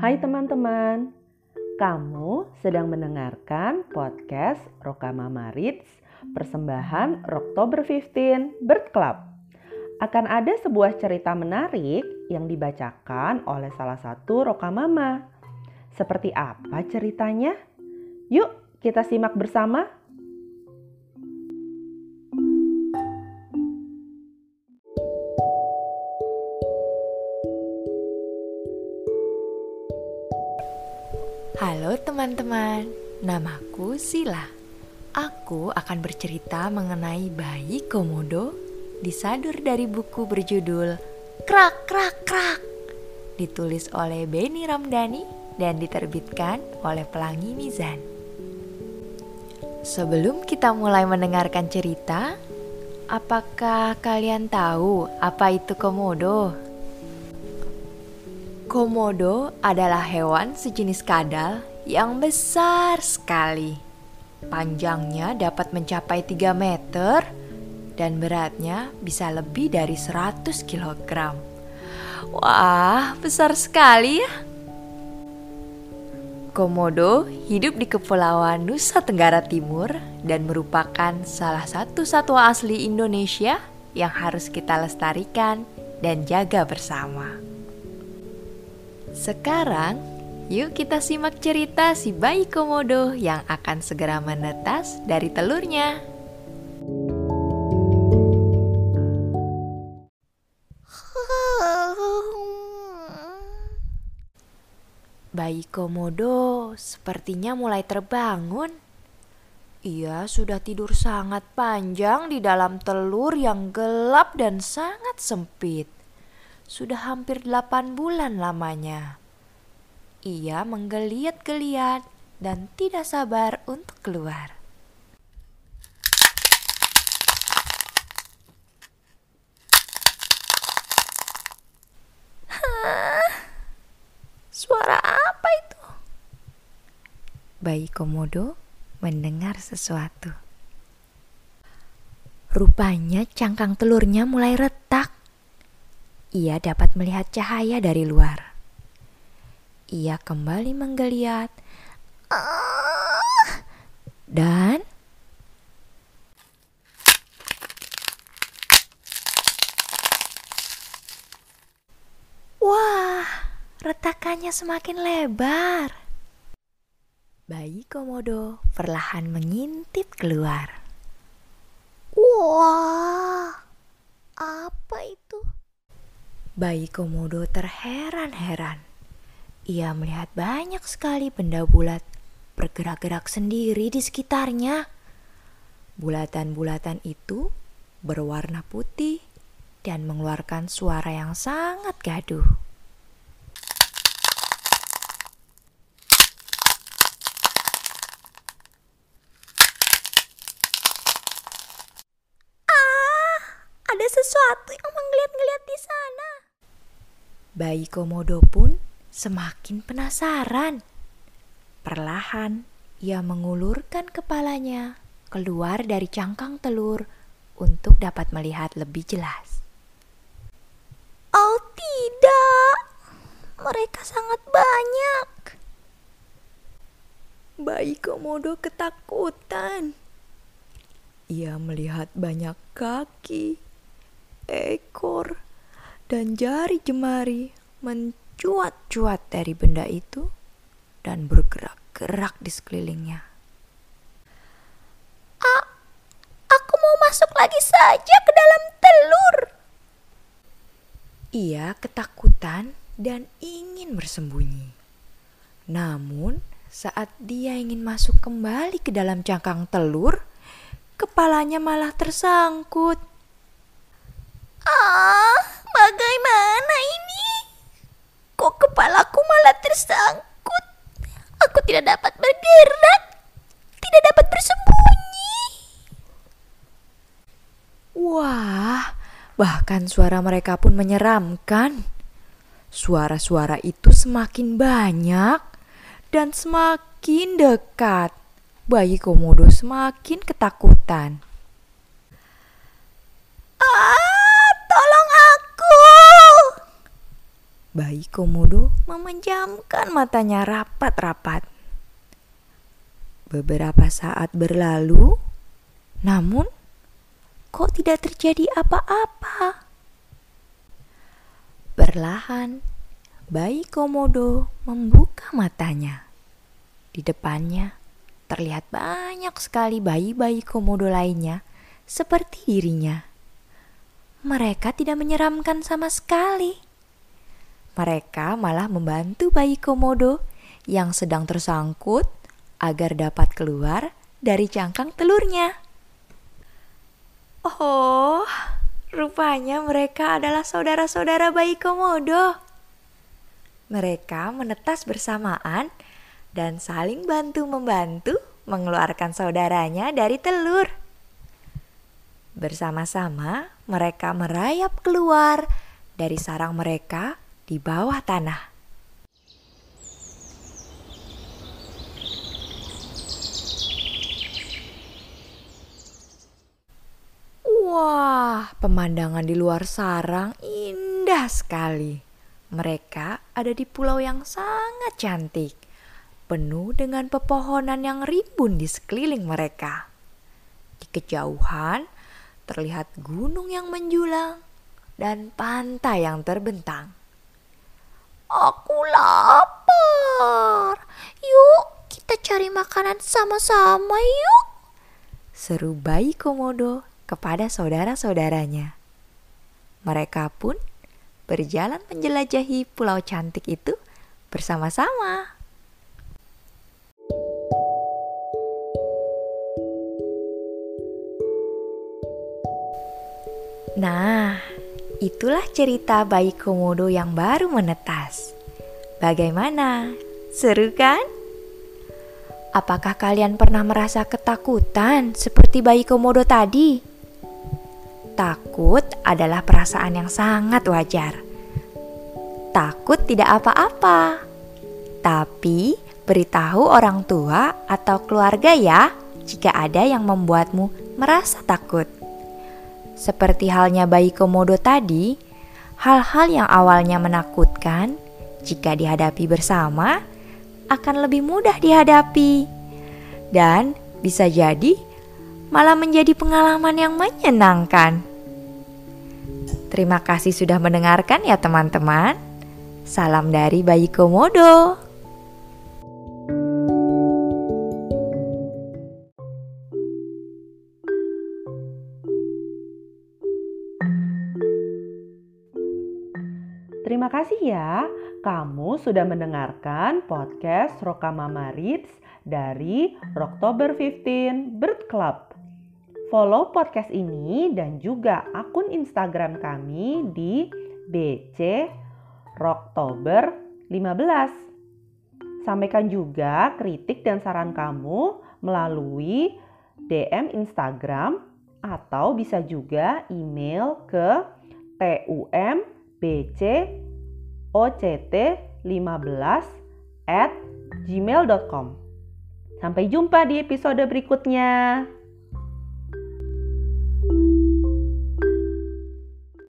Hai teman-teman, kamu sedang mendengarkan podcast Rokamama Reads persembahan Oktober 15 Bird Club. Akan ada sebuah cerita menarik yang dibacakan oleh salah satu Rokamama. Seperti apa ceritanya? Yuk kita simak bersama. Halo teman-teman, namaku Sila. Aku akan bercerita mengenai bayi komodo disadur dari buku berjudul Krak Krak Krak. Ditulis oleh Beni Ramdhani dan diterbitkan oleh Pelangi Mizan. Sebelum kita mulai mendengarkan cerita, apakah kalian tahu apa itu komodo? Komodo adalah hewan sejenis kadal yang besar sekali. Panjangnya dapat mencapai 3 meter dan beratnya bisa lebih dari 100 kg. Wah, besar sekali ya. Komodo hidup di Kepulauan Nusa Tenggara Timur dan merupakan salah satu satwa asli Indonesia yang harus kita lestarikan dan jaga bersama. Sekarang, yuk kita simak cerita si bayi komodo yang akan segera menetas dari telurnya. Bayi komodo sepertinya mulai terbangun. Ia sudah tidur sangat panjang di dalam telur yang gelap dan sangat sempit sudah hampir delapan bulan lamanya. Ia menggeliat-geliat dan tidak sabar untuk keluar. Suara apa itu? Bayi komodo mendengar sesuatu. Rupanya cangkang telurnya mulai retak ia dapat melihat cahaya dari luar. Ia kembali menggeliat dan Wah, retakannya semakin lebar. Bayi komodo perlahan mengintip keluar. Wah, apa itu? Bayi komodo terheran-heran. Ia melihat banyak sekali benda bulat bergerak-gerak sendiri di sekitarnya. Bulatan-bulatan itu berwarna putih dan mengeluarkan suara yang sangat gaduh. Ah, ada sesuatu yang menggeliat-geliat di sana. Bayi komodo pun semakin penasaran. Perlahan ia mengulurkan kepalanya keluar dari cangkang telur untuk dapat melihat lebih jelas. Oh tidak, mereka sangat banyak. Bayi komodo ketakutan. Ia melihat banyak kaki, ekor, dan jari jemari mencuat-cuat dari benda itu dan bergerak-gerak di sekelilingnya. A aku mau masuk lagi saja ke dalam telur. Ia ketakutan dan ingin bersembunyi. Namun, saat dia ingin masuk kembali ke dalam cangkang telur, kepalanya malah tersangkut. Ah! Bagaimana ini? Kok kepalaku malah tersangkut? Aku tidak dapat bergerak, tidak dapat bersembunyi. Wah, bahkan suara mereka pun menyeramkan. Suara-suara itu semakin banyak dan semakin dekat. Bayi komodo semakin ketakutan. Bayi komodo memejamkan matanya rapat-rapat. Beberapa saat berlalu, namun kok tidak terjadi apa-apa. Perlahan, bayi komodo membuka matanya. Di depannya terlihat banyak sekali bayi-bayi komodo lainnya seperti dirinya. Mereka tidak menyeramkan sama sekali. Mereka malah membantu bayi komodo yang sedang tersangkut agar dapat keluar dari cangkang telurnya. Oh, rupanya mereka adalah saudara-saudara bayi komodo. Mereka menetas bersamaan dan saling bantu-membantu mengeluarkan saudaranya dari telur. Bersama-sama, mereka merayap keluar dari sarang mereka di bawah tanah. Wah, pemandangan di luar sarang indah sekali. Mereka ada di pulau yang sangat cantik, penuh dengan pepohonan yang rimbun di sekeliling mereka. Di kejauhan terlihat gunung yang menjulang dan pantai yang terbentang. Aku lapar. Yuk, kita cari makanan sama-sama yuk. Seru bayi komodo kepada saudara-saudaranya. Mereka pun berjalan menjelajahi pulau cantik itu bersama-sama. Nah, Itulah cerita bayi komodo yang baru menetas. Bagaimana? Seru kan? Apakah kalian pernah merasa ketakutan seperti bayi komodo tadi? Takut adalah perasaan yang sangat wajar. Takut tidak apa-apa. Tapi beritahu orang tua atau keluarga ya jika ada yang membuatmu merasa takut. Seperti halnya bayi komodo tadi, hal-hal yang awalnya menakutkan jika dihadapi bersama akan lebih mudah dihadapi. Dan bisa jadi malah menjadi pengalaman yang menyenangkan. Terima kasih sudah mendengarkan ya teman-teman. Salam dari bayi komodo. Terima kasih ya, kamu sudah mendengarkan podcast Rokamama Reads dari Oktober 15 Bird Club. Follow podcast ini dan juga akun Instagram kami di BC Rocktober 15. Sampaikan juga kritik dan saran kamu melalui DM Instagram atau bisa juga email ke tum bc oct 15 at gmail.com. Sampai jumpa di episode berikutnya.